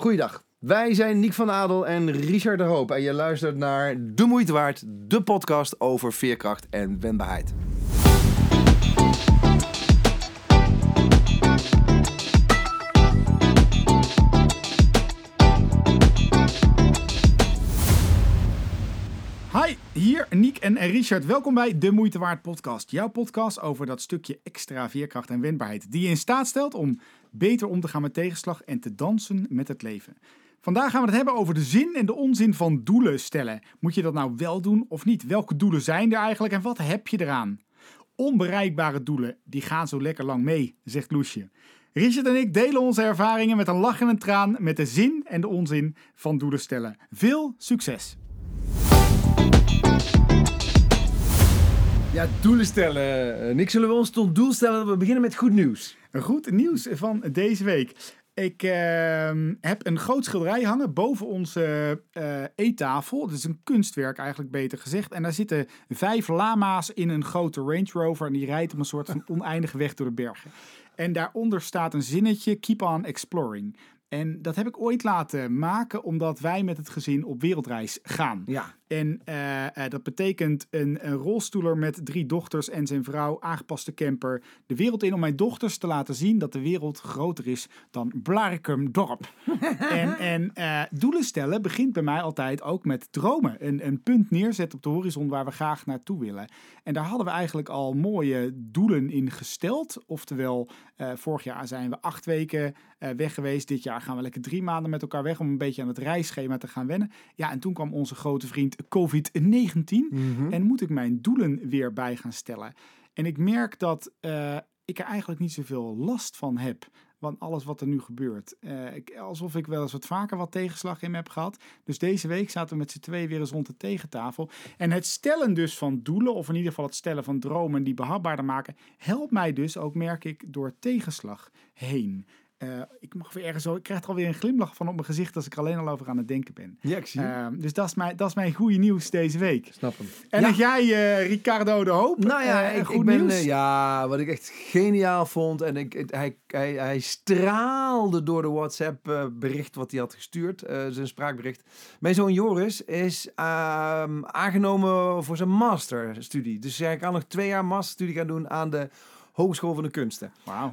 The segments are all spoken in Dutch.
Goeiedag. Wij zijn Niek van Adel en Richard de Hoop. En je luistert naar De Moeite Waard, de podcast over veerkracht en wendbaarheid. Hi, hier Niek en Richard. Welkom bij De Moeite Waard podcast. Jouw podcast over dat stukje extra veerkracht en wendbaarheid die je in staat stelt om beter om te gaan met tegenslag en te dansen met het leven. Vandaag gaan we het hebben over de zin en de onzin van doelen stellen. Moet je dat nou wel doen of niet? Welke doelen zijn er eigenlijk en wat heb je eraan? Onbereikbare doelen, die gaan zo lekker lang mee, zegt Loesje. Richard en ik delen onze ervaringen met een lach en een traan met de zin en de onzin van doelen stellen. Veel succes! Ja, doelen stellen. Eh, Nick, zullen we ons tot doel stellen dat we beginnen met goed nieuws? Goed nieuws van deze week. Ik ehm, heb een groot schilderij hangen boven onze eh, eettafel. Het is een kunstwerk eigenlijk beter gezegd. En daar zitten vijf lama's in een grote Range Rover. En die rijdt op een soort van oneindige weg door de bergen. En daaronder staat een zinnetje, keep on exploring. En dat heb ik ooit laten maken omdat wij met het gezin op wereldreis gaan. Ja. En uh, uh, dat betekent een, een, rolstoeler met drie dochters en zijn vrouw, aangepaste camper, de wereld in om mijn dochters te laten zien dat de wereld groter is dan Blarikum dorp. en en uh, doelen stellen begint bij mij altijd ook met dromen. Een, een punt neerzetten op de horizon waar we graag naartoe willen. En daar hadden we eigenlijk al mooie doelen in gesteld. Oftewel, vorig jaar zijn we acht weken weg geweest. Dit jaar gaan we lekker drie maanden met elkaar weg om een beetje aan het reisschema te gaan wennen. Ja, en toen kwam onze grote vriend COVID-19 Mhm. en moet ik mijn doelen weer bij gaan stellen. En ik merk dat uh, ik er eigenlijk niet zoveel last van heb. Want alles wat er nu gebeurt. Uh, ik, alsof ik wel eens wat vaker wat tegenslag in me heb gehad. Dus deze week zaten we met z'n twee weer eens rond de tegentafel. En het stellen dus van doelen, of in ieder geval het stellen van dromen die behapbaarder maken, helpt mij dus ook, merk ik, door tegenslag heen. Uh, ik mag weer ergens zo, ik krijg er alweer een glimlach van op mijn gezicht als ik er alleen al over aan het denken ben. Ja, ik zie uh, dus dat is, mijn, dat is mijn goede nieuws deze week. Snap hem. En ja. jij, uh, Ricardo de Hoop. Nou ja, uh, ik, goed ik ben, nieuws. ja, wat ik echt geniaal vond. En ik, het, hij, hij, hij straalde door de WhatsApp uh, bericht wat hij had gestuurd. Zijn spraakbericht. Mijn zoon Joris is ehm, aangenomen voor zijn masterstudie. Dus hij kan nog twee jaar masterstudie gaan doen aan de Hogeschool van de Kunsten. Wow. Uh,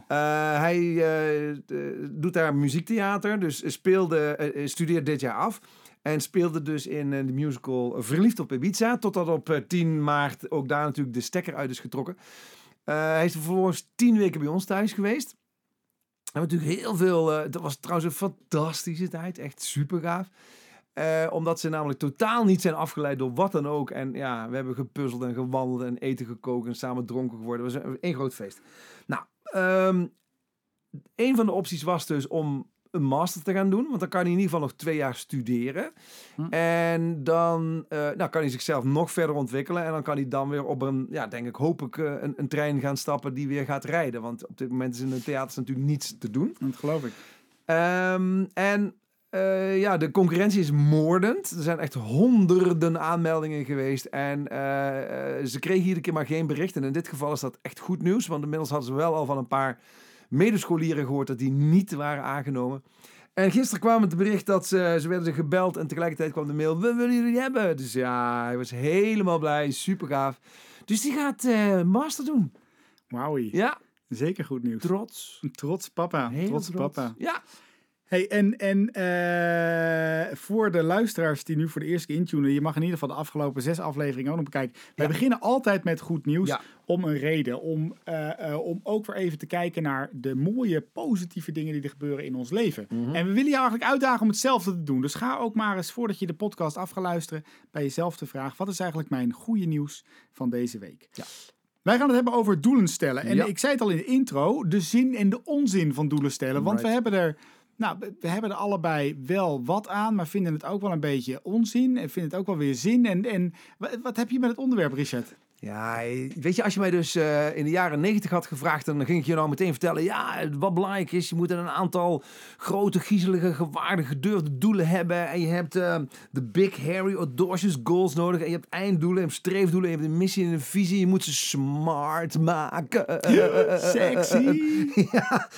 hij uh, doet daar muziektheater, dus speelde, uh, studeert dit jaar af. En speelde dus in de musical Verliefd op Ibiza. Totdat op 10 maart ook daar natuurlijk de stekker uit is getrokken. hij is vervolgens tien weken bij ons thuis geweest. We hebben natuurlijk heel veel... dat was trouwens een fantastische tijd. Echt super gaaf. Uh, omdat ze namelijk totaal niet zijn afgeleid door wat dan ook. En ja, we hebben gepuzzeld en gewandeld en eten gekookt en samen dronken geworden. Het was één groot feest. Nou, um, een van de opties was dus om een master te gaan doen. Want dan kan hij in ieder geval nog twee jaar studeren. Hm. En dan uh, nou, kan hij zichzelf nog verder ontwikkelen. En dan kan hij dan weer op een, ja, denk ik, hoop ik, uh, een, een, trein gaan stappen die weer gaat rijden. Want op dit moment is in de theaters natuurlijk niets te doen. Dat geloof ik. Um, en uh, ja, de concurrentie is moordend. Er zijn echt honderden aanmeldingen geweest. En uh, ze kregen iedere keer maar geen bericht. En in dit geval is dat echt goed nieuws. Want inmiddels hadden ze wel al van een paar medescholieren gehoord dat die niet waren aangenomen. En gisteren kwam het bericht dat ze, ze werden gebeld en tegelijkertijd kwam de mail, we willen jullie hebben. Dus ja, hij was helemaal blij, super gaaf. Dus die gaat master doen. Wauw. Ja. Zeker goed nieuws. Trots. Trots papa. Heel trots, trots papa. Ja. Hey, en en uh, voor de luisteraars die nu voor de eerste keer intunen, je mag in ieder geval de afgelopen zes afleveringen ook nog bekijken. Wij ja. beginnen altijd met goed nieuws ja. om een reden. Om, uh, uh, om ook weer even te kijken naar de mooie, positieve dingen die er gebeuren in ons leven. Mhm. Mm -hmm. En we willen je eigenlijk uitdagen om hetzelfde te doen. Dus ga ook maar eens, voordat je de podcast af gaat luisteren, bij jezelf te vragen: wat is eigenlijk mijn goede nieuws van deze week? Ja. Wij gaan het hebben over doelen stellen. En Ja. ik zei het al in de intro, de zin en de onzin van doelen stellen. Want Right. we hebben er nou, we- hebben er allebei wel wat aan, maar vinden het ook wel een beetje onzin. En vinden het ook wel weer zin. En, en wat heb je met het onderwerp, Richard? Ja, weet je, als je mij dus uh, in de jaren negentig had gevraagd, dan ging ik je nou meteen vertellen, ja, wat belangrijk is, je moet een aantal grote, griezelige, gewaarde, gedurfde doelen hebben. En je hebt uh, de big, hairy, audacious goals nodig. En je hebt einddoelen, en streefdoelen, je hebt een missie en een visie. Je moet ze smart maken. Sexy! ja,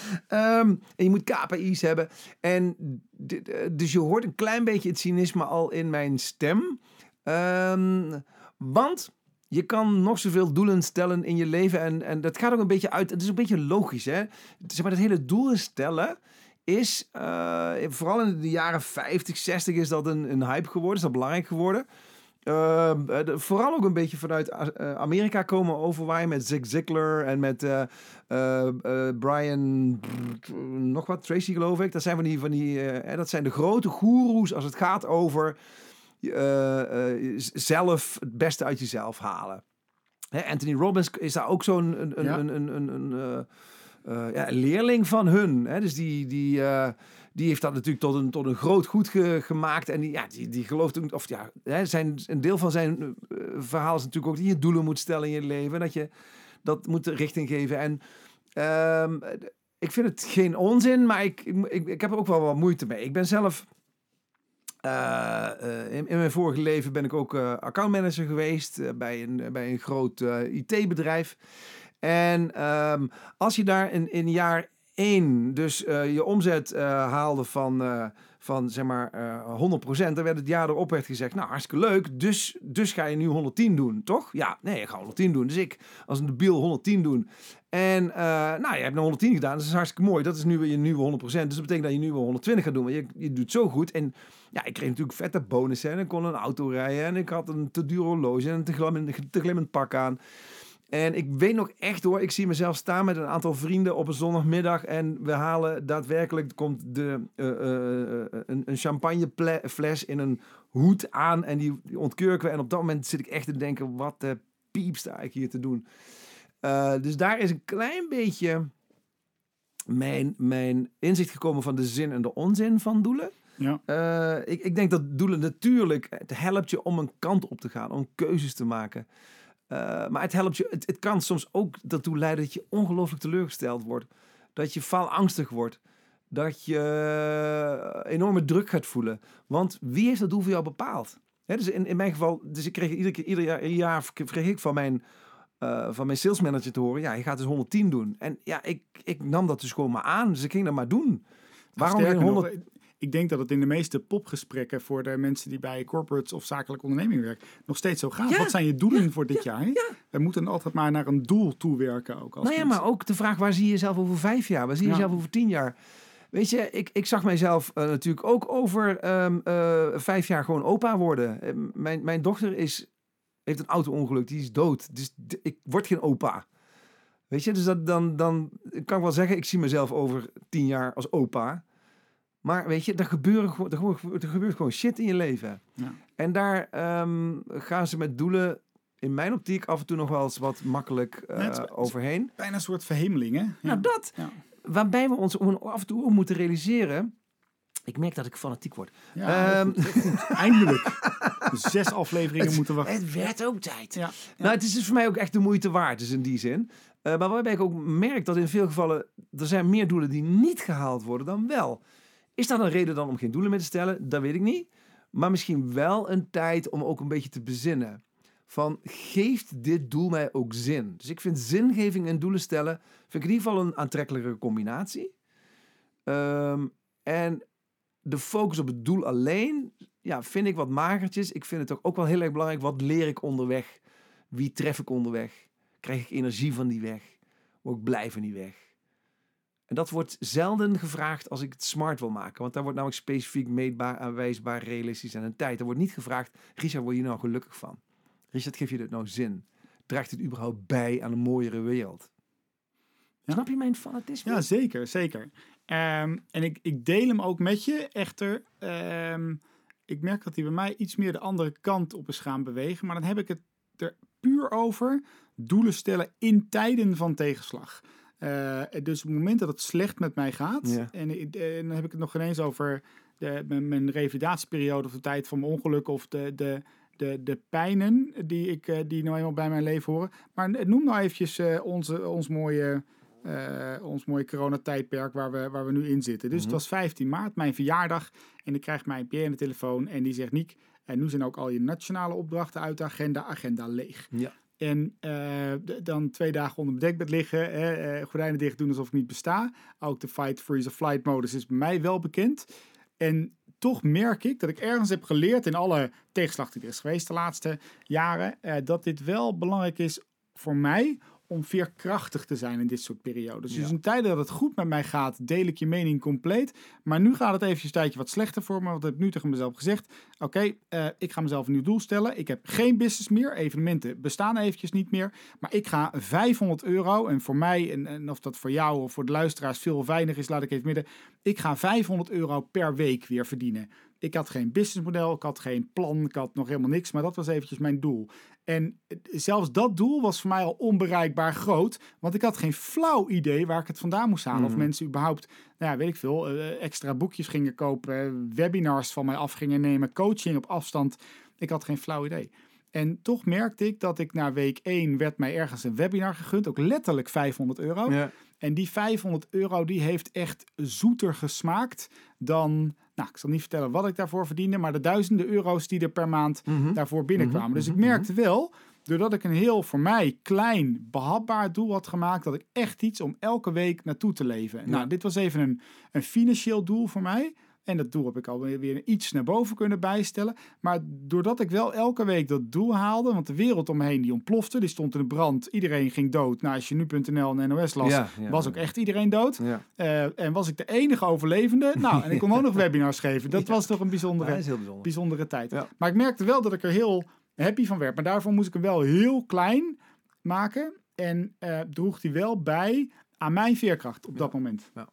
um, en je moet KPI's hebben. En dus je hoort een klein beetje het cynisme al in mijn stem. Um, want je kan nog zoveel doelen stellen in je leven. En, en dat gaat ook een beetje uit. Het is een beetje logisch, hè? Zeg maar, dat hele doelen stellen is, uh, vooral in de jaren 50, 60 is dat een, een hype geworden. Is dat belangrijk geworden. Uh, vooral ook een beetje vanuit Amerika komen overwaaien met Zig Ziglar en met Brian, nog wat, Tracy geloof ik. Dat zijn van die, van die dat zijn de grote goeroes als het gaat over zelf het beste uit jezelf halen. Hè, Anthony Robbins is daar ook zo'n een, een, een, een, een, uh, ja, leerling van hun. Hè? Dus die, die, die heeft dat natuurlijk tot een, tot een groot goed gemaakt. En die, ja, die, die gelooft ook, of ja, hè, zijn, een deel van zijn verhaal is natuurlijk ook dat je doelen moet stellen in je leven. Dat je dat moet richting geven. En ehm, ik vind het geen onzin, maar ik, ik, ik heb er ook wel wat moeite mee. Ik ben zelf uh, in, in, mijn vorige leven ben ik ook uh, accountmanager geweest bij, een, bij een groot IT-bedrijf. En um, als je daar in, in jaar 1 dus je omzet haalde van van zeg maar uh, 100%. Dan werd het jaar erop werd gezegd, nou hartstikke leuk, dus, dus ga je nu 110 doen, toch? Ja, nee, ik ga 110 doen. Dus ik als een debiel 110 doen. En uh, nou, je hebt een 110 gedaan, dat is hartstikke mooi. Dat is nu weer je nieuwe 100%. Dus dat betekent dat je nu weer 120 gaat doen. Want je, je doet zo goed. En ja, ik kreeg natuurlijk vette bonussen. En ik kon een auto rijden. En ik had een te duur horloge en een te glimmend, te glimmend pak aan. En ik weet nog echt hoor, ik zie mezelf staan met een aantal vrienden op een zondagmiddag en we halen daadwerkelijk, komt de, uh, uh, een, een champagnefles in een hoed aan en die, die ontkurken we. En op dat moment zit ik echt te denken, wat de piep sta ik hier te doen. dus daar is een klein beetje mijn, mijn inzicht gekomen van de zin en de onzin van doelen. Ja. ik, ik denk dat doelen natuurlijk, het helpt je om een kant op te gaan, om keuzes te maken. Uh, maar het helpt je, het, het kan soms ook ertoe leiden dat je ongelooflijk teleurgesteld wordt. Dat je faalangstig wordt. Dat je eh, enorme druk gaat voelen. Want wie heeft dat doel voor jou bepaald? Hè, dus in, in mijn geval, dus ik kreeg ieder, ieder jaar, ieder jaar kreeg ik van mijn, uh, van mijn salesmanager te horen, ja, je gaat dus 110 doen. En ja, ik, ik nam dat dus gewoon maar aan. Dus ik ging dat maar doen. Waarom geen 100? Ik denk dat het in de meeste popgesprekken voor de mensen die bij corporates of zakelijke onderneming werken, nog steeds zo gaat. Wat zijn je doelen voor dit jaar? We moeten altijd maar naar een doel toewerken ook. Als nou ja, maar ook de vraag, waar zie je jezelf over vijf jaar? Waar zie je jezelf over tien jaar? Weet je, ik, ik zag mijzelf uh, natuurlijk ook over um, uh, vijf jaar gewoon opa worden. Uh, mijn, mijn dochter is, heeft een auto-ongeluk, die is dood. Dus ik word geen opa. Weet je, dus dat, dan, dan kan ik wel zeggen, ik zie mezelf over tien jaar als opa. Maar weet je, er, gebeuren, er, er gebeurt gewoon shit in je leven. Ja. En daar um, gaan ze met doelen in mijn optiek af en toe nog wel eens wat makkelijk uh, overheen. Bijna een soort verhemeling, hè? Ja. Nou, dat. Ja. Waarbij we ons af en toe ook moeten realiseren. Ik merk dat ik fanatiek word. Ja, um, Eindelijk. Zes afleveringen moeten wachten. Het werd ook tijd. Ja. Nou, het is dus voor mij ook echt de moeite waard, dus in die zin. Uh, maar waarbij ik ook merk dat in veel gevallen er zijn meer doelen die niet gehaald worden dan wel. Is dat een reden dan om geen doelen meer te stellen? Dat weet ik niet. Maar misschien wel een tijd om ook een beetje te bezinnen. Van, geeft dit doel mij ook zin? Dus ik vind zingeving en doelen stellen, vind ik in ieder geval een aantrekkelijke combinatie. Um, en de focus op het doel alleen, ja, vind ik wat magertjes. Ik vind het ook, ook wel heel erg belangrijk, wat leer ik onderweg? Wie tref ik onderweg? Krijg ik energie van die weg? Word ik blij van die weg? En dat wordt zelden gevraagd als ik het smart wil maken. Want daar wordt namelijk specifiek meetbaar, aanwijsbaar, realistisch en een tijd. Er wordt niet gevraagd, Richard, word je nou gelukkig van? Richard, geef je dit nou zin? Draagt het überhaupt bij aan een mooiere wereld? Snap je mijn fanatisme? Ja, zeker, zeker. Um, en ik, ik deel hem ook met je. Echter, um, ik merk dat hij bij mij iets meer de andere kant op is gaan bewegen. Maar dan heb ik het er puur over doelen stellen in tijden van tegenslag. Uh, dus op het moment dat het slecht met mij gaat, en, en, dan heb ik het nog ineens over de, mijn, mijn, revalidatieperiode of de tijd van mijn ongeluk of de, de, de, de pijnen die, ik, eh, die nou eenmaal bij mijn leven horen. Maar noem nou eventjes eh, onze, ons mooie... eh, ons mooie coronatijdperk waar we, waar we nu in zitten. Dus het was 15 maart, mijn verjaardag. En ik krijg mijn Pierre aan de telefoon en die zegt... Niek, en nu zijn ook al je nationale opdrachten uit de agenda, agenda leeg. Ja. En eh, dan twee dagen onder mijn dekbed liggen, hè, eh, gordijnen dicht doen alsof ik niet besta. Ook de fight, freeze of flight modus is bij mij wel bekend. En toch merk ik dat ik ergens heb geleerd in alle tegenslag die er is geweest de laatste jaren, eh, dat dit wel belangrijk is voor mij om veerkrachtig te zijn in dit soort periodes. Dus in tijden dat het goed met mij gaat, deel ik je mening compleet. Maar nu gaat het eventjes een tijdje wat slechter voor me. Want ik heb nu tegen mezelf gezegd, oké, eh, ik ga mezelf een nieuw doel stellen. Ik heb geen business meer. Evenementen bestaan eventjes niet meer. Maar ik ga 500 euro, en voor mij, en, en of dat voor jou of voor de luisteraars veel of weinig is, laat ik even midden. Ik ga 500 euro per week weer verdienen. Ik had geen businessmodel, ik had geen plan, ik had nog helemaal niks. Maar dat was eventjes mijn doel. En eh, zelfs dat doel was voor mij al onbereikbaar groot. Want ik had geen flauw idee waar ik het vandaan moest halen. Of Mhm. mensen überhaupt, nou ja, weet ik veel, eh, extra boekjes gingen kopen. Webinars van mij af gingen nemen. Coaching op afstand. Ik had geen flauw idee. En toch merkte ik dat ik na week 1 werd mij ergens een webinar gegund. Ook letterlijk 500 euro. Ja. En die 500 euro die heeft echt zoeter gesmaakt dan... Nou, ik zal niet vertellen wat ik daarvoor verdiende, maar de duizenden euro's die er per maand Mhm. daarvoor binnenkwamen. Mhm, Dus ik mhm, merkte wel, doordat ik een heel voor mij klein, behapbaar doel had gemaakt, dat ik echt iets om elke week naartoe te leven. Ja. Nou, dit was even een, een financieel doel voor mij. En dat doel heb ik alweer weer iets naar boven kunnen bijstellen. Maar doordat ik wel elke week dat doel haalde, want de wereld om me heen die ontplofte, die stond in de brand, iedereen ging dood. Nou, als je nu.nl en NOS las, Ja, ja, was ook echt iedereen dood. Ja. Eh, en was ik de enige overlevende. Nou, en ik kon ook nog webinars geven. Dat was toch een bijzondere, bijzonder. bijzondere tijd. Maar ik merkte wel dat ik er heel happy van werd. Maar daarvoor moest ik hem wel heel klein maken. En eh, droeg die wel bij aan mijn veerkracht op dat moment. Ja,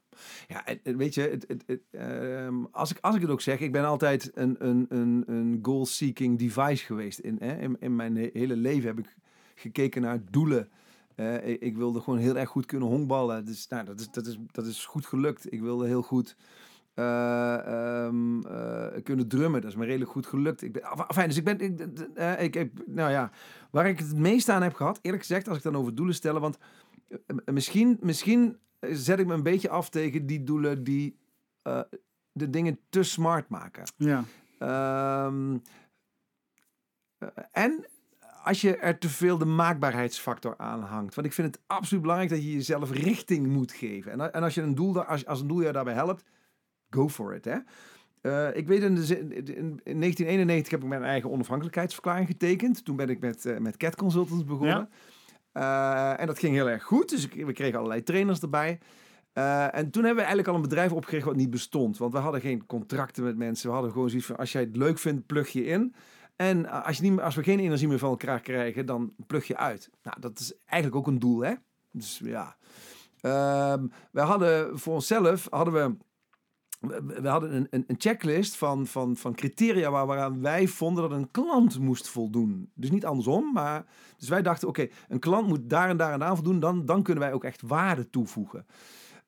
en weet je, het, het, ehm, als, ik, als ik het ook zeg, ik ben altijd een, een, een, een goal-seeking device geweest. In, hè, in, in mijn he- hele leven heb ik gekeken naar doelen. Eh, ik, wilde gewoon heel erg goed kunnen honkballen. Dus, nou, dat, is, dat, is, dat is goed gelukt. Ik wilde heel goed eh, ehm, eh, kunnen drummen. Dat is me redelijk goed gelukt. Ik ben, dus ik ben, ik, ik nou ja, waar ik het meest aan heb gehad, eerlijk gezegd, als ik dan over doelen stellen, want misschien, misschien zet ik me een beetje af tegen die doelen die eh, de dingen te smart maken. Ja, Ehm, eh, en als je er te veel de maakbaarheidsfactor aan hangt. Want ik vind het absoluut belangrijk dat je jezelf richting moet geven. En, en als je een doel, daar- als, als een doel je daarbij helpt, go for it. Hè? Eh, ik weet in, de, in, in 1991 heb ik mijn eigen onafhankelijkheidsverklaring getekend. Toen ben ik met, met Cat Consultants begonnen. Eh, en dat ging heel erg goed. Dus we kregen allerlei trainers erbij. Eh, en toen hebben we eigenlijk al een bedrijf opgericht wat niet bestond. Want we hadden geen contracten met mensen. We hadden gewoon zoiets van, als jij het leuk vindt, plug je in. En als, je niet, als we geen energie meer van elkaar krijgen, dan plug je uit. Nou, dat is eigenlijk ook een doel, hè? Dus ja. Ehm, we hadden voor onszelf, hadden we... We hadden een, een, een checklist van, van, van criteria waar, waaraan wij vonden dat een klant moest voldoen. Dus niet andersom, maar... Dus wij dachten, oké, een klant moet daar en daar en daar voldoen. Dan, dan kunnen wij ook echt waarde toevoegen.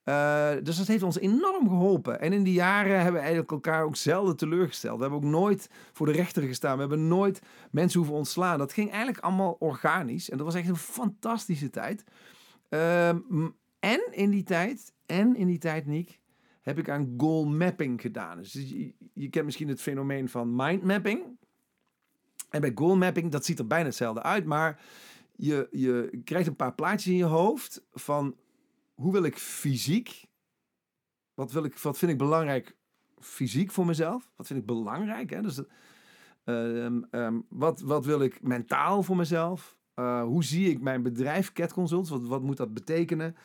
Eh, dus dat heeft ons enorm geholpen. En in die jaren hebben we eigenlijk elkaar ook zelden teleurgesteld. We hebben ook nooit voor de rechter gestaan. We hebben nooit mensen hoeven ontslaan. Dat ging eigenlijk allemaal organisch. En dat was echt een fantastische tijd. Ehm, en in die tijd, en in die tijd, Niek, heb ik aan goal mapping gedaan. Dus je, kent misschien het fenomeen van mind mapping. En bij goal mapping, dat ziet er bijna hetzelfde uit, maar je, je krijgt een paar plaatjes in je hoofd van hoe wil ik fysiek, wat, wil ik, wat vind ik belangrijk fysiek voor mezelf, wat vind ik belangrijk, hè? Dus, dat- ehm, ehm, wat, wat wil ik mentaal voor mezelf, Uh, hoe zie ik mijn bedrijf Cat Consults, wat, wat moet dat betekenen,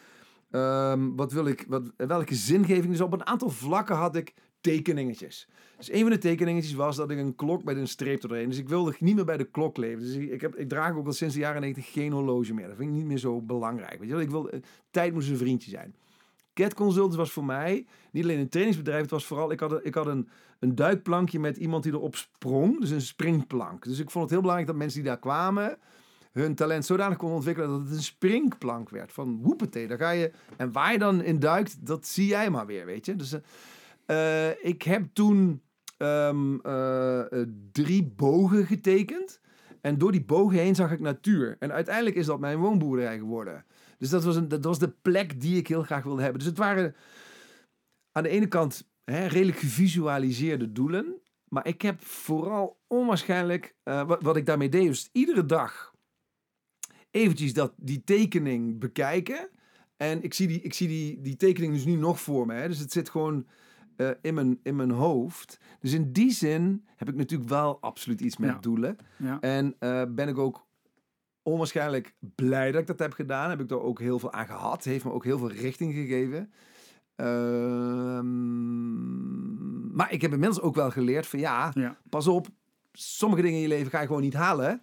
Ehm, wat wil ik, wat, welke zingeving, dus op een aantal vlakken had ik tekeningetjes. Dus een van de tekeningetjes was dat ik een klok met een streep doorheen. Dus ik wilde niet meer bij de klok leven. Dus ik, heb, ik draag ook al sinds de jaren 90 geen horloge meer. Dat vind ik niet meer zo belangrijk. Weet je? Ik wil, eh, tijd moest een vriendje zijn. Cat Consultants was voor mij niet alleen een trainingsbedrijf. Het was vooral, ik had, ik had een, een duikplankje met iemand die erop sprong. Dus een springplank. Dus ik vond het heel belangrijk dat mensen die daar kwamen hun talent zodanig konden ontwikkelen dat het een springplank werd. Van woepete, daar ga je... En waar je dan in duikt, dat zie jij maar weer, weet je. Dus eh, eh, ik heb toen ehm, eh, drie bogen getekend. En door die bogen heen zag ik natuur. En uiteindelijk is dat mijn woonboerderij geworden. Dus dat was, een, dat was de plek die ik heel graag wilde hebben. Dus het waren aan de ene kant hè, redelijk gevisualiseerde doelen. Maar ik heb vooral onwaarschijnlijk, wat, wat ik daarmee deed, is iedere dag eventjes dat, die tekening bekijken. En ik zie die, ik zie die, die tekening dus nu nog voor me. Hè. Dus het zit gewoon eh, in, mijn, in mijn hoofd. Dus in die zin heb ik natuurlijk wel absoluut iets met Ja. doelen. Ja. En eh, ben ik ook onwaarschijnlijk blij dat ik dat heb gedaan. Heb ik er ook heel veel aan gehad. Heeft me ook heel veel richting gegeven. Ehm, maar ik heb inmiddels ook wel geleerd van ja, Ja. pas op. Sommige dingen in je leven ga je gewoon niet halen.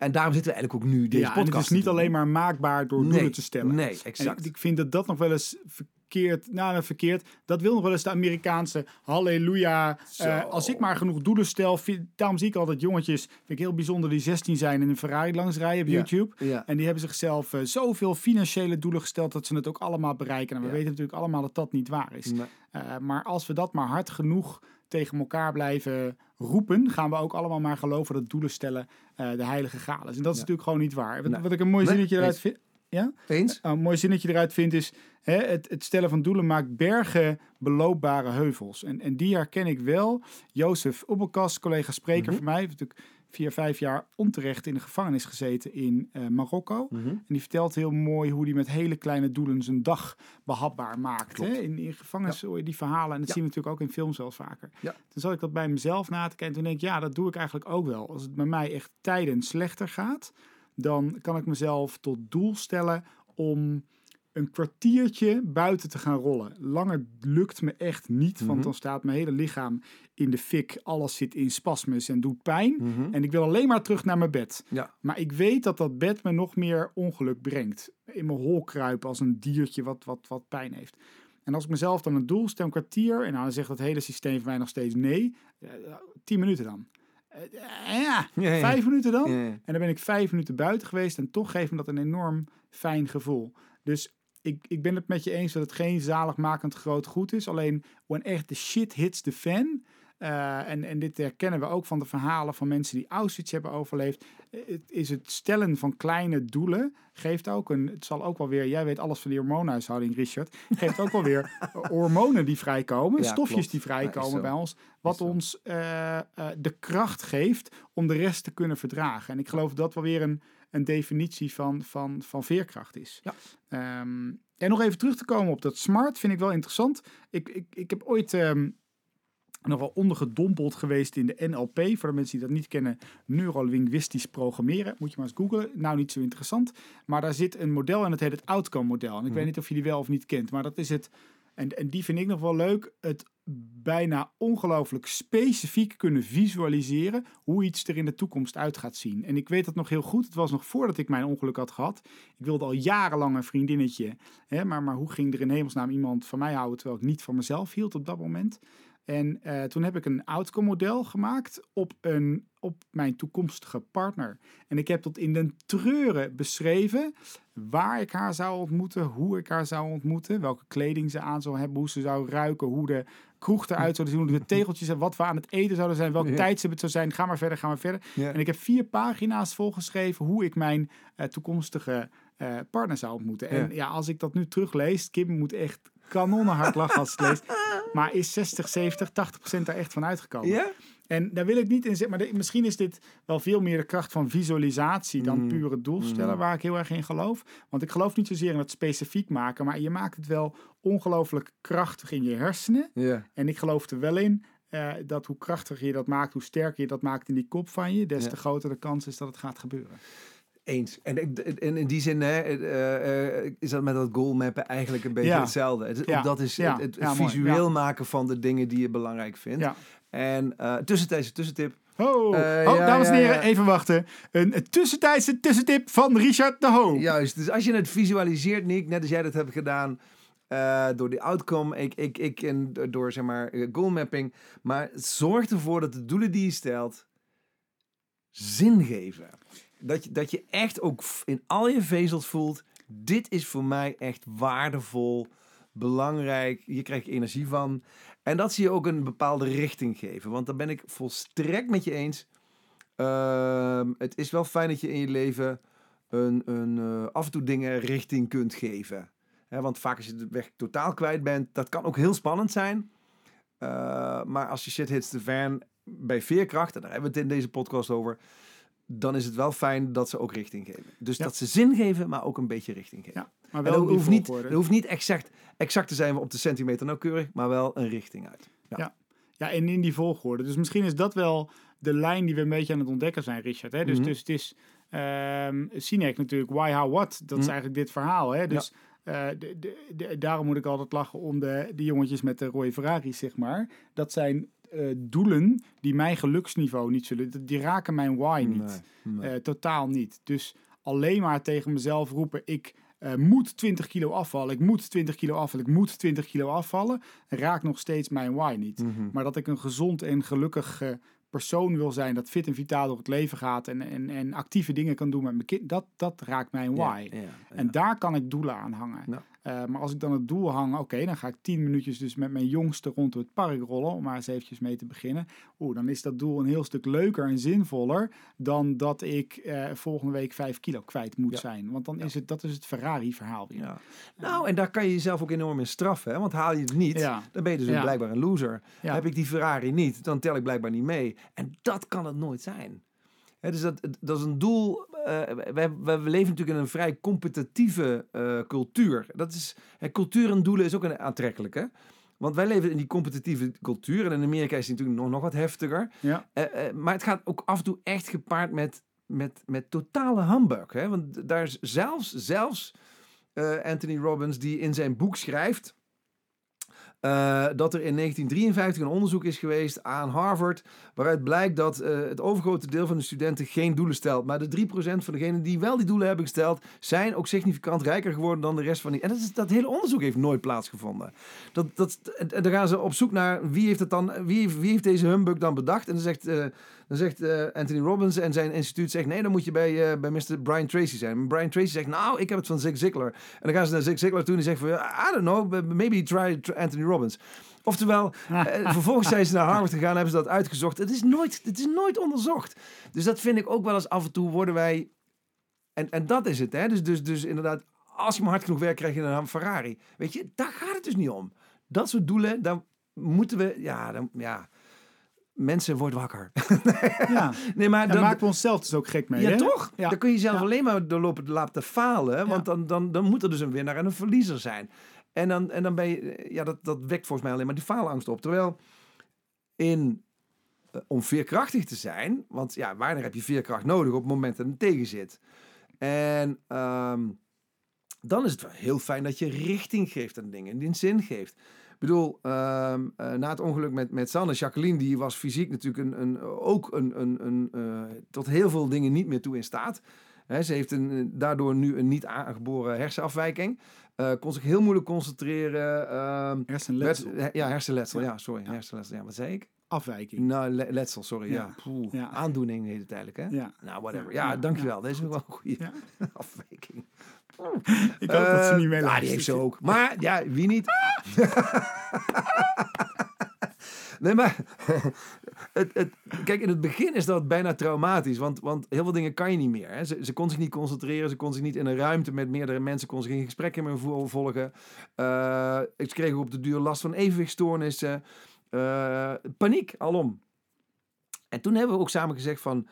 En daarom zitten we eigenlijk ook nu deze ja, en podcast het is niet alleen maar maakbaar door Nee, doelen te stellen. Nee, En exact. ik, ik vind dat dat nog wel eens verkeerd, nou verkeerd, dat wil nog wel eens de Amerikaanse halleluja. Eh, als ik maar genoeg doelen stel, vind- daarom zie ik altijd jongetjes, vind ik heel bijzonder, die 16 zijn en een Ferrari langs rijden op Ja. YouTube. ja. En die hebben zichzelf eh, zoveel financiële doelen gesteld dat ze het ook allemaal bereiken. En we Ja. weten natuurlijk allemaal dat dat niet waar is. Nee. Eh, maar als we dat maar hard genoeg tegen elkaar blijven roepen, gaan we ook allemaal maar geloven dat doelen stellen eh, de heilige graal is. En dat is Ja. natuurlijk gewoon niet waar. Wat, wat ik een mooi Nee, zinnetje eruit vind. Ja? Eens? een mooi zinnetje eruit vind is: hè, het, het stellen van doelen maakt bergen beloopbare heuvels. En, en die herken ik wel. Jozef Oebelkas, collega spreker Mhm. van mij, heeft natuurlijk vier, vijf jaar onterecht in de gevangenis gezeten in eh, Marokko. Mhm. En die vertelt heel mooi hoe hij met hele kleine doelen zijn dag behapbaar maakt. Hè? In, in gevangenis hoor je die verhalen. En dat Ja. zien we natuurlijk ook in films wel vaker. Ja. Toen zat ik dat bij mezelf na te kijken. En toen denk ik, ja, dat doe ik eigenlijk ook wel. Als het bij mij echt tijden slechter gaat, dan kan ik mezelf tot doel stellen om een kwartiertje buiten te gaan rollen. Langer lukt me echt niet, want Mhm. dan staat mijn hele lichaam in de fik. Alles zit in spasmus en doet pijn. Mhm. En ik wil alleen maar terug naar mijn bed. Ja. Maar ik weet dat dat bed me nog meer ongeluk brengt. In mijn hol kruipen als een diertje wat, wat, wat pijn heeft. En als ik mezelf dan een doel stel, een kwartier, en nou, dan zegt dat hele systeem van mij nog steeds nee. Eh, tien minuten dan. Eh, eh, ja, Ja, ja. vijf minuten dan. Ja. En dan ben ik vijf minuten buiten geweest en toch geeft me dat een enorm fijn gevoel. Dus ik, ik ben het met je eens dat het geen zaligmakend groot goed is. Alleen, when echt de shit hits the fan... eh, en, en dit herkennen we ook van de verhalen van mensen die Auschwitz hebben overleefd. eh, Het is het stellen van kleine doelen. Geeft ook een. Het zal ook wel weer. Jij weet alles van die hormoonhuishouding, Richard. Geeft ook wel weer hormonen die vrijkomen. Ja, stofjes klopt. die vrijkomen bij ons. Wat ons eh, de kracht geeft om de rest te kunnen verdragen. En ik geloof dat wel weer een, een definitie van, van, van veerkracht is. Ja. Ehm, en nog even terug te komen op dat smart vind ik wel interessant. Ik, ik, ik heb ooit ehm, nog wel ondergedompeld geweest in de NLP. Voor de mensen die dat niet kennen, neurolinguistisch programmeren. Moet je maar eens googlen. Nou, niet zo interessant. Maar daar zit een model en dat heet het outcome model. En ik weet niet of je die wel of niet kent, maar dat is het. En, en die vind ik nog wel leuk. Het bijna ongelooflijk specifiek kunnen visualiseren hoe iets er in de toekomst uit gaat zien. En ik weet dat nog heel goed. Het was nog voordat ik mijn ongeluk had gehad. Ik wilde al jarenlang een vriendinnetje. Hè, maar, maar hoe ging er in hemelsnaam iemand van mij houden terwijl ik niet van mezelf hield op dat moment? En eh, toen heb ik een outcome model gemaakt op, een, op mijn toekomstige partner. En ik heb tot in den treuren beschreven waar ik haar zou ontmoeten, hoe ik haar zou ontmoeten, welke kleding ze aan zou hebben, hoe ze zou ruiken, hoe de kroeg eruit zou zien, hoe de tegeltjes en wat we aan het eten zouden zijn, welke Ja. tijdstip het zou zijn. Ga maar verder, ga maar verder. Ja. En ik heb vier pagina's volgeschreven hoe ik mijn eh, toekomstige eh, partner zou ontmoeten. En Ja. als ik dat nu teruglees, Kim moet echt kanonnenhard lachen als het leest. Maar is 60, 70, 80 procent daar echt van uitgekomen. Ja? En daar wil ik niet in zitten. Maar de- misschien is dit wel veel meer de kracht van visualisatie dan Mm. pure doelstellen, Mm. waar ik heel erg in geloof. Want ik geloof niet zozeer in het specifiek maken, maar je maakt het wel ongelooflijk krachtig in je hersenen. En ik geloof er wel in eh, dat hoe krachtiger je dat maakt, hoe sterker je dat maakt in die kop van je, des Ja. te groter de kans is dat het gaat gebeuren. Eens. En, en in die zin hè, eh, eh, is dat met dat goalmappen eigenlijk een beetje Ja. hetzelfde. Het, Ja. dat is het, het visueel maken van de dingen die je belangrijk vindt. En eh tussentijdse tussentip. Oh, Eh, oh ja, dames en heren, ja. even wachten. Een, tussentijdse tussentip van Richard de Ho. Juist. Dus als je het visualiseert, Nick, net als jij dat hebt gedaan... eh, door die outcome, ik, ik, ik en door zeg maar eh, goalmapping. Maar zorg ervoor dat de doelen die je stelt zin geven. Dat je, dat je echt ook in al je vezels voelt, dit is voor mij echt waardevol belangrijk. Hier krijg je energie van. En dat zie je ook een bepaalde richting geven. Want daar ben ik volstrekt met je eens. Ehm, het is wel fijn dat je in je leven een, een, eh, af en toe dingen richting kunt geven. Want vaak als je de weg totaal kwijt bent, dat kan ook heel spannend zijn. Uh, maar als je shit hits the fan bij veerkracht, en daar hebben we het in deze podcast over, dan is het wel fijn dat ze ook richting geven. Dus Ja. dat ze zin geven, maar ook een beetje richting geven. Ja, maar wel dat hoeft niet, dat hoeft niet exact, exact te zijn op de centimeter nauwkeurig, maar wel een richting uit. Ja. Ja, en in die volgorde. Dus misschien is dat wel de lijn die we een beetje aan het ontdekken zijn, Richard. Hè? Dus, Mhm. dus het is ehm Sinek natuurlijk, why, how, what. Dat is Mhm. eigenlijk dit verhaal. Hè? Dus eh, de, de, de- daarom moet ik altijd lachen om de, de jongetjes met de rode Ferraris, zeg maar. Dat zijn eh, doelen die mijn geluksniveau niet zullen... Die raken mijn why niet. Nee, nee. Eh, totaal niet. Dus alleen maar tegen mezelf roepen: ik eh, moet 20 kilo afvallen, ik moet 20 kilo afvallen, ik moet 20 kilo afvallen, raakt nog steeds mijn why niet. Mhm. Maar dat ik een gezond en gelukkig eh, persoon wil zijn, dat fit en vitaal door het leven gaat en, en, en actieve dingen kan doen met mijn kind, dat, dat raakt mijn why. Ja, ja, ja. En daar kan ik doelen aan hangen. Eh, maar als ik dan het doel hang, oké, dan ga ik 10 minuutjes dus met mijn jongste rond het park rollen, om maar eens eventjes mee te beginnen. Oeh, dan is dat doel een heel stuk leuker en zinvoller dan dat ik eh, volgende week 5 kilo kwijt moet Ja. zijn. Want dan is het, dat is het Ferrari-verhaal weer. Ja. Nou, en daar kan je jezelf ook enorm in straffen. Hè? Want haal je het niet, dan ben je dus blijkbaar een loser. Heb ik die Ferrari niet, dan tel ik blijkbaar niet mee. En dat kan het nooit zijn. Dus dat, dat is een doel. eh wij, wij leven natuurlijk in een vrij competitieve eh, cultuur. Dat is, cultuur en doelen is ook een aantrekkelijke. Want wij leven in die competitieve cultuur. En in Amerika is die natuurlijk nog, nog wat heftiger. Ja. Eh, maar het gaat ook af en toe echt gepaard met, met, met totale humbug. Hè? Want daar is zelfs, zelfs Anthony Robbins, die in zijn boek schrijft. Eh, dat er in 1953 een onderzoek is geweest aan Harvard. waaruit blijkt dat eh, het overgrote deel van de studenten geen doelen stelt. Maar de 3% van degenen die wel die doelen hebben gesteld. zijn ook significant rijker geworden dan de rest van die. En dat, dat hele onderzoek heeft nooit plaatsgevonden. Dat, dat, en, en dan gaan ze op zoek naar wie heeft, het dan, wie, heeft- wie heeft deze humbug dan bedacht. En dan zegt, eh, dan zegt eh, Anthony Robbins en zijn instituut zegt... nee, dan moet je bij, eh, bij Mr. Brian Tracy zijn. En Brian Tracy zegt, nou, ik heb het van Zig Ziglar. En dan gaan ze naar Zig Ziglar toe en die zegt van... I don't know, maybe try tr- Anthony Robbins. Oftewel, eh, vervolgens zijn ze naar Harvard gegaan en hebben ze dat uitgezocht. Het is, nooit, het is nooit onderzocht. Dus dat vind ik ook wel eens af en toe worden wij... En, en dat is het, hè. Dus, dus, dus inderdaad, als je maar hard genoeg werkt, krijg je een Ferrari. Weet je, daar gaat het dus niet om. Dat soort doelen, dan moeten we... Ja, dan, ja mensen, word wakker. Ja. nee, maar dan, maken we onszelf dus ook gek mee. ja, hè? toch? Ja. Dan kun je jezelf Ja. alleen maar doorlopen laten falen. Want dan, dan, dan moet er dus een winnaar en een verliezer zijn. En dan, en dan ben je... Ja, dat, dat wekt volgens mij alleen maar die faalangst op. Terwijl in... eh, om veerkrachtig te zijn... Want ja, wanneer heb je veerkracht nodig? Op het moment dat het tegen zit. En ehm, dan is het wel heel fijn dat je richting geeft aan dingen. Die een zin geeft. Ik bedoel, ehm, eh, na het ongeluk met, met Sanne, Jacqueline, die was fysiek natuurlijk een, een, ook een, een, een, eh, tot heel veel dingen niet meer toe in staat. Ze heeft een, eh, daardoor nu een niet aangeboren hersenafwijking. Kon zich heel moeilijk concentreren. ehm, Hersenletsel. werd- ja, hersenletsel. Ja. Ja, sorry. Hersenletsel. Ja, wat zei ik? Afwijking. Nou, le- letsel, sorry. Ja. Ja. Aandoening heet het eigenlijk, hè? Ja. Nou, whatever. Ja, dankjewel. Deze is wel een goede Ja. afwijking. Ik hoop dat ze niet Ja, die heeft ze ook. Maar ja, wie niet? nee, maar het, het, kijk, in het begin is dat bijna traumatisch. Want, want heel veel dingen kan je niet meer. Hè. Ze, ze kon zich niet concentreren. Ze kon zich niet in een ruimte met meerdere mensen. Kon zich geen gesprekken meer vo- volgen. Eh, ik kreeg op de duur last van evenwichtstoornissen. Eh, paniek, alom. En toen hebben we ook samen gezegd van...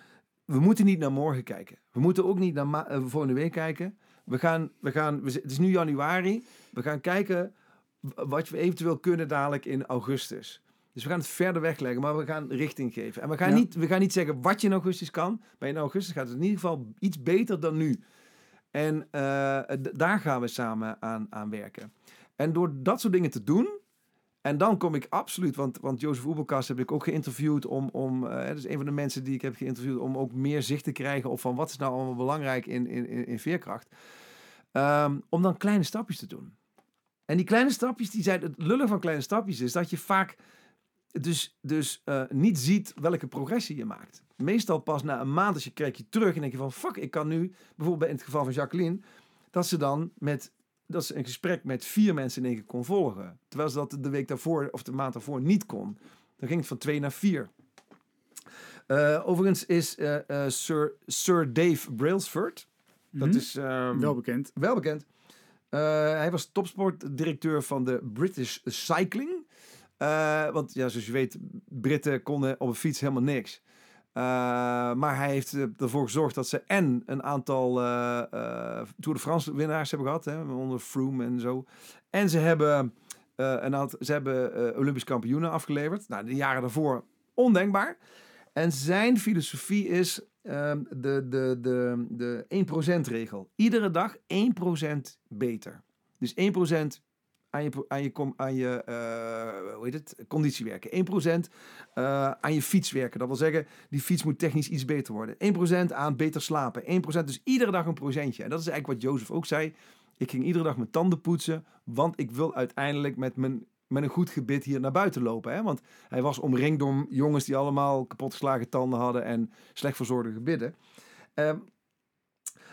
We moeten niet naar morgen kijken. We moeten ook niet naar eh, volgende week kijken. We gaan, we gaan, we, het is nu januari. We gaan kijken wat we eventueel kunnen dadelijk in augustus. Dus we gaan het verder wegleggen, maar we gaan richting geven. En we gaan, Ja. niet, we gaan niet zeggen wat je in augustus kan. Maar in augustus gaat het in ieder geval iets beter dan nu. En eh, daar gaan we samen aan, aan werken. En door dat soort dingen te doen. En dan kom ik absoluut, want, want Jozef Oebelkas heb ik ook geïnterviewd om, om eh, dat is een van de mensen die ik heb geïnterviewd, om ook meer zicht te krijgen op van wat is nou allemaal belangrijk in, in, in, veerkracht. Ehm, om dan kleine stapjes te doen. En die kleine stapjes, die zijn, het lullen van kleine stapjes is dat je vaak dus, dus eh, niet ziet welke progressie je maakt. Meestal pas na een maand als je kijk je terug en denk je van fuck, ik kan nu, bijvoorbeeld in het geval van Jacqueline, dat ze dan met dat ze een gesprek met vier mensen in één keer kon volgen. Terwijl ze dat de week daarvoor of de maand daarvoor niet kon. Dan ging het van twee naar vier. Eh, overigens is eh, eh, Sir, Sir Dave Brailsford, dat Mhm. is ehm, Wel bekend. wel bekend. Hij was topsportdirecteur van de British Cycling. Want ja, zoals je weet, Britten konden op een fiets helemaal niks. Eh, maar hij heeft eh, ervoor gezorgd dat ze en een aantal eh, Tour de France winnaars hebben gehad, hè, onder Froome en zo. En ze hebben, een aantal, ze hebben Olympisch kampioenen afgeleverd. Nou, de jaren daarvoor ondenkbaar. En zijn filosofie is ehm, de, de, de, de 1%-regel. Iedere dag 1% beter. Dus 1% aan je, aan je, aan je eh, hoe heet het? conditie werken. 1% eh, aan je fiets werken. Dat wil zeggen, die fiets moet technisch iets beter worden. 1% aan beter slapen. 1%, dus iedere dag een procentje. En dat is eigenlijk wat Jozef ook zei. Ik ging iedere dag mijn tanden poetsen, want ik wil uiteindelijk met, mijn, met een goed gebit hier naar buiten lopen. Hè? Want hij was omringd door jongens die allemaal kapotgeslagen tanden hadden en slecht verzorgde gebitten. Ehm,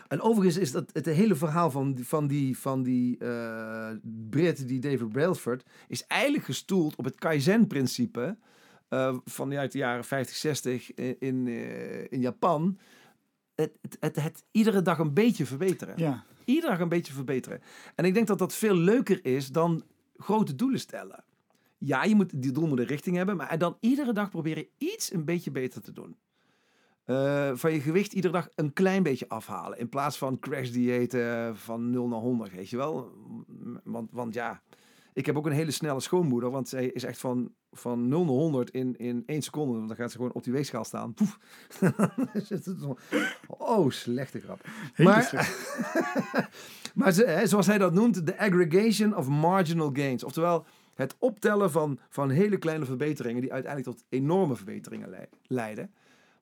en overigens is dat het hele verhaal van, die- van die, van die eh, Brit, die David Brailsford, is eigenlijk gestoeld op het Kaizen-principe eh, vanuit de jaren 50, 60 in, in, eh, in Japan. Het, het, het, het iedere dag een beetje verbeteren. Ja. Iedere dag een beetje verbeteren. En ik denk dat dat veel leuker is dan grote doelen stellen. Ja, je moet, die doel moet een richting hebben, maar dan iedere dag proberen iets een beetje beter te doen. Eh, van je gewicht iedere dag een klein beetje afhalen. In plaats van crash diëten van 0 naar 100, weet je wel. Want, want ja, ik heb ook een hele snelle schoonmoeder. Want zij is echt van, van 0 naar 100 in, in 1 seconde. Want dan gaat ze gewoon op die weegschaal staan. Poef. Oh, slechte grap. Hele Maar- slecht. Maar ze, hè, zoals hij dat noemt, de aggregation of marginal gains. Oftewel, het optellen van, van hele kleine verbeteringen die uiteindelijk tot enorme verbeteringen lei- leiden.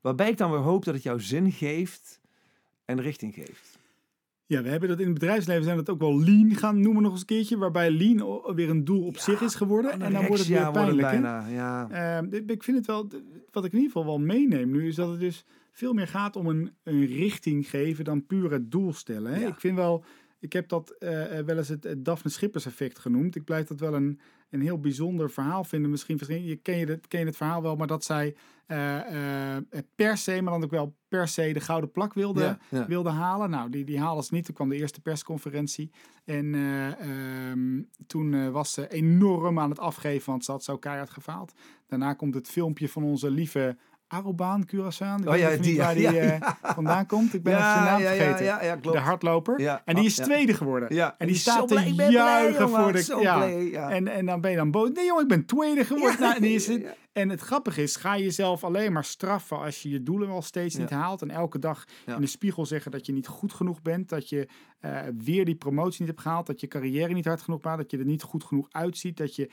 Waarbij ik dan weer hoop dat het jou zin geeft en richting geeft. Ja, we hebben dat in het bedrijfsleven zijn dat ook wel lean gaan noemen nog eens een keertje. Waarbij lean weer een doel op Ja, zich is geworden. En dan wordt het weer pijnlijk. bijna, ja. Ehm, ik vind het wel, wat ik in ieder geval wel meeneem nu, is dat het dus veel meer gaat om een, een richting geven dan puur het doel stellen. Hè? Ja. Ik vind wel, ik heb dat eh, eh, wel eens het, het Daphne Schippers effect genoemd. Ik blijf dat wel een, een heel bijzonder verhaal vinden. Misschien, je, ken, je het, ken je het verhaal wel, maar dat zij eh, per se, maar dan ook wel per se de gouden plak wilde, Ja, ja. wilde halen. Nou, die, die haalde ze niet. Toen kwam de eerste persconferentie. En eh, ehm, toen was ze enorm aan het afgeven, want ze had zo keihard gefaald. Daarna komt het filmpje van onze lieve Arobaan Curaçao. Oh weet ja, even niet die, waar ja, die ja. vandaan komt. Ik ben even zijn naam ja, vergeten. Ja, ja, ja, klopt. De hardloper. Ja, En die is ja. tweede geworden. Ja, En die staat te blij, juichen voor de... Ja. ja. En, en dan ben je dan boos. Nee jongen, ik ben tweede geworden. Ja, Nou, en, die is ja, ja. En het grappige is, ga je jezelf alleen maar straffen als je je doelen wel steeds Ja. niet haalt. En elke dag Ja. in de spiegel zeggen dat je niet goed genoeg bent. Dat je eh, weer die promotie niet hebt gehaald. Dat je carrière niet hard genoeg maakt. Dat je er niet goed genoeg uitziet. Dat je,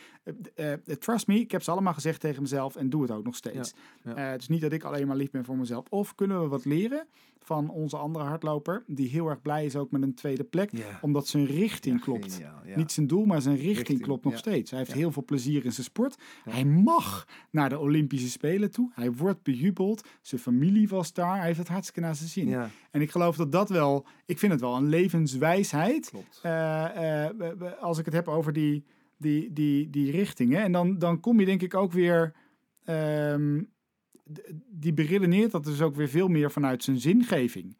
eh, eh, trust me, ik heb ze allemaal gezegd tegen mezelf en doe het ook nog steeds. Ja, het is niet dat ik alleen maar lief ben voor mezelf. Of kunnen we wat leren van onze andere hardloper. Die heel erg blij is ook met een tweede plek. Omdat zijn richting Ja, klopt. geniaal, ja. Niet zijn doel, maar zijn richting, Richting, klopt nog ja. steeds. Hij heeft heel veel plezier in zijn sport. Hij mag naar de Olympische Spelen toe. Hij wordt bejubeld. Zijn familie was daar. Hij heeft het hartstikke naar zijn zin. En ik geloof dat dat wel... Ik vind het wel een levenswijsheid. Eh, eh, als ik het heb over die, die, die, die richtingen. En dan, dan kom je denk ik ook weer... ehm, die beredeneert dat dus ook weer veel meer vanuit zijn zingeving.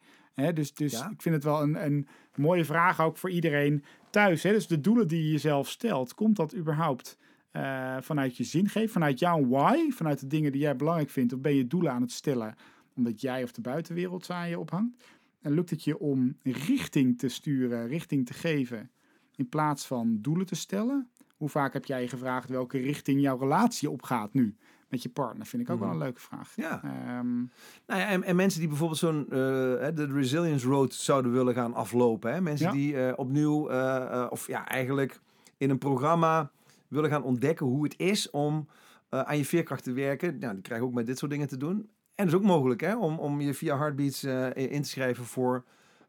Dus dus Ja. ik vind het wel een, een mooie vraag ook voor iedereen thuis. Dus de doelen die je jezelf stelt, komt dat überhaupt eh, vanuit je zingeving, vanuit jouw why, vanuit de dingen die jij belangrijk vindt? Of ben je doelen aan het stellen omdat jij of de buitenwereld aan je ophangt? En lukt het je om richting te sturen, richting te geven, in plaats van doelen te stellen? Hoe vaak heb jij je gevraagd welke richting jouw relatie opgaat nu met je partner? Vind ik ook wel een leuke vraag. Ja. Ehm, Nou ja, en, en mensen die bijvoorbeeld zo'n hè, de Resilience Road zouden willen gaan aflopen. Hè? Mensen Ja. die eh, opnieuw, eh, of ja, eigenlijk in een programma willen gaan ontdekken hoe het is om aan je veerkracht te werken. Nou, die krijgen ook met dit soort dingen te doen. En dat is ook mogelijk hè, om, om je via Heartbeats in te schrijven voor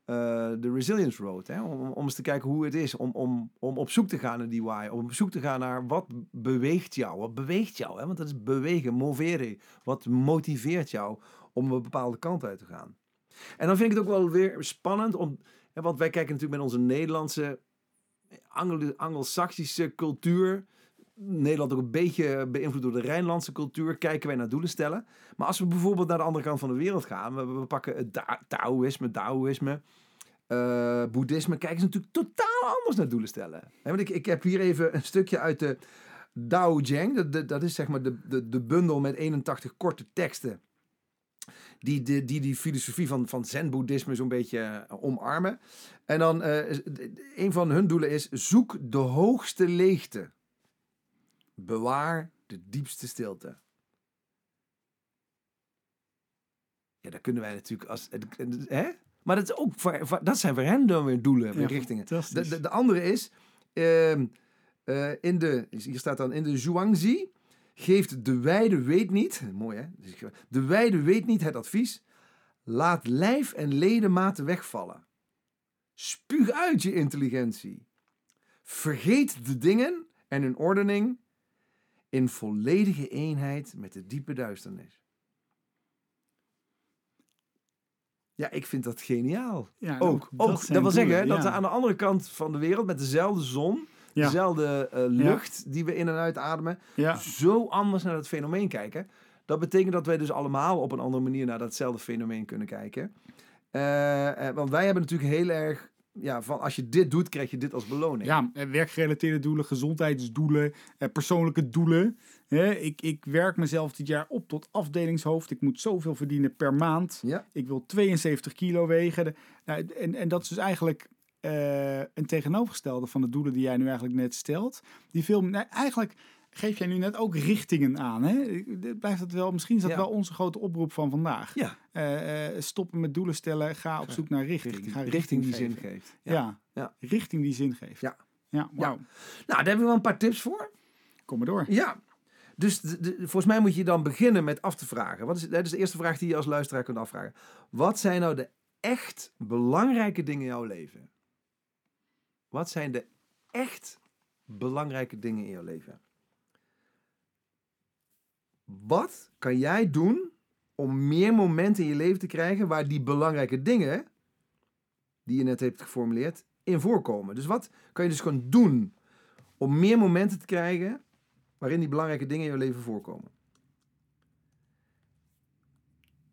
de Resilience Road. Hè? Om, om eens te kijken hoe het is om, om, om op zoek te gaan naar die why. Om op zoek te gaan naar wat beweegt jou. Wat beweegt jou? Hè? Want dat is bewegen, movere. Wat motiveert jou om een bepaalde kant uit te gaan. En dan vind ik het ook wel weer spannend om. Hè, want wij kijken natuurlijk met onze Nederlandse Anglo- Anglo-Saxische cultuur. Nederland ook een beetje beïnvloed door de Rijnlandse cultuur. Kijken wij naar doelen stellen. Maar als we bijvoorbeeld naar de andere kant van de wereld gaan. We, pakken het Taoïsme, Taoïsme. eh, boeddhisme. Kijken ze natuurlijk totaal anders naar doelen stellen. Want ik, ik heb hier even een stukje uit de Dao Jeng. Dat, dat, is zeg maar de, de, de bundel met 81 korte teksten die die, die, filosofie van, van zen-boeddhisme zo'n beetje eh, omarmen. En dan, eh, een van hun doelen is, zoek de hoogste leegte. Bewaar de diepste stilte. Ja, dat kunnen wij natuurlijk als... Hè? Maar dat, is ook voor, voor- dat zijn voor hen dan weer doelen, weer richtingen. De, de, de andere is, ehm, eh, in de, hier staat dan, in de Zhuangzi geeft de wijde weet niet, mooi hè, de wijde weet niet het advies, laat lijf en ledematen wegvallen. Spuug uit je intelligentie. Vergeet de dingen en hun ordening in volledige eenheid met de diepe duisternis. Ja, ik vind dat geniaal. Ja, Ook, ook, dat, wil zeggen doelen, dat we aan de andere kant van de wereld met dezelfde zon, Ja. dezelfde eh, lucht die we in en uit ademen, zo anders naar dat fenomeen kijken. Dat betekent dat wij dus allemaal op een andere manier naar datzelfde fenomeen kunnen kijken. Eh, eh, want wij hebben natuurlijk heel erg, ja, van als je dit doet, krijg je dit als beloning. Ja, eh, werkgerelateerde doelen, gezondheidsdoelen, eh, persoonlijke doelen. Hè, ik, ik werk mezelf dit jaar op tot afdelingshoofd. Ik moet zoveel verdienen per maand. Ja. Ik wil 72 kilo wegen. Nou, en, en dat is dus eigenlijk eh, een tegenovergestelde van de doelen die jij nu eigenlijk net stelt. Die film, nou, eigenlijk geef jij nu net ook richtingen aan. Hè? Blijft dat wel, misschien is dat Ja. wel onze grote oproep van vandaag. Ja, Eh, eh, stoppen met doelen stellen, ga op zoek naar richting. richting, Ga richting die zin geven. geeft. Ja. Ja. richting die zin geeft. Ja. Ja. Nou, daar hebben we wel een paar tips voor. Kom maar door. Ja. Dus de- de- volgens mij moet je dan beginnen met af te vragen. Wat is, dat is de eerste vraag die je als luisteraar kunt afvragen. Wat zijn nou de echt belangrijke dingen in jouw leven? Wat zijn de echt belangrijke dingen in jouw leven? Wat kan jij doen om meer momenten in je leven te krijgen waar die belangrijke dingen, die je net hebt geformuleerd, in voorkomen? Dus wat kan je dus gewoon doen om meer momenten te krijgen waarin die belangrijke dingen in je leven voorkomen?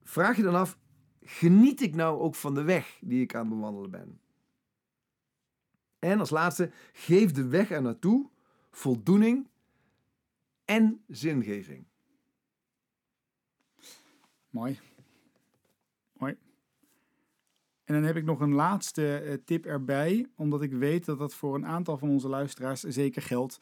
Vraag je dan af, geniet ik nou ook van de weg die ik aan het bewandelen ben? En als laatste, geef de weg er naartoe voldoening en zingeving. Mooi. Mooi. En dan heb ik nog een laatste eh, tip erbij, omdat ik weet dat dat voor een aantal van onze luisteraars zeker geldt.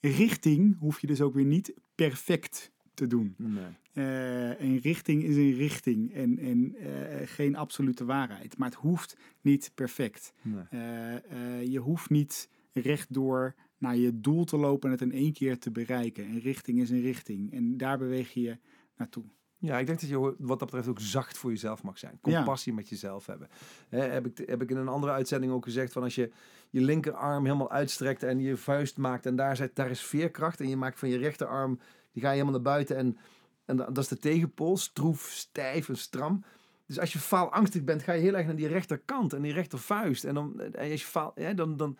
Richting hoef je dus ook weer niet perfect te doen. Nee. Eh, een richting is een richting en, en eh, geen absolute waarheid. Maar het hoeft niet perfect. Nee. Je hoeft niet rechtdoor naar je doel te lopen en het in één keer te bereiken. Een richting is een richting en daar beweeg je je naartoe. Ja, ik denk dat je wat dat betreft ook zacht voor jezelf mag zijn. Ja. Compassie met jezelf hebben. Heb, ik, heb ik in een andere uitzending ook gezegd van als je je linkerarm helemaal uitstrekt en je vuist maakt en daar, zit, daar is veerkracht en je maakt van je rechterarm, die ga je helemaal naar buiten en, en dat is de tegenpool, stroef, stijf en stram. Dus als je faalangstig bent, ga je heel erg naar die rechterkant en die rechtervuist. En, dan, en als je faal, ja, dan, dan,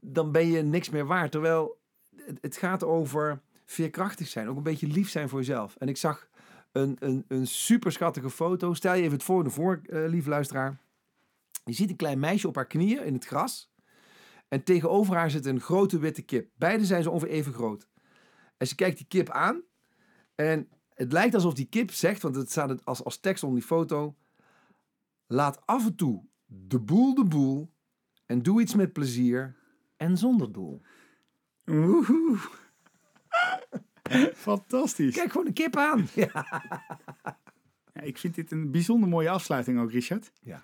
dan ben je niks meer waard. Terwijl het, het gaat over veerkrachtig zijn, ook een beetje lief zijn voor jezelf. En ik zag een, een, een super schattige foto. Stel je even het volgende voor, eh lieve luisteraar. Je ziet een klein meisje op haar knieën in het gras. En tegenover haar zit een grote witte kip. Beide zijn ze ongeveer even groot. En ze kijkt die kip aan. En het lijkt alsof die kip zegt, want het staat als, als tekst onder die foto. Laat af en toe de boel de boel. En doe iets met plezier en zonder doel. Woehoe. Fantastisch. Kijk gewoon een kip aan. Ja. Ja, ik vind dit een bijzonder mooie afsluiting ook, Richard. Ja.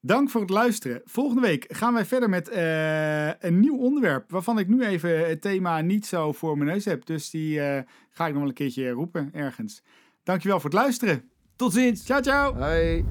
Dank voor het luisteren. Volgende week gaan wij verder met eh, een nieuw onderwerp. Waarvan ik nu even het thema niet zo voor mijn neus heb. Dus die eh, ga ik nog wel een keertje roepen ergens. Dankjewel voor het luisteren. Tot ziens. Ciao, ciao. Hoi.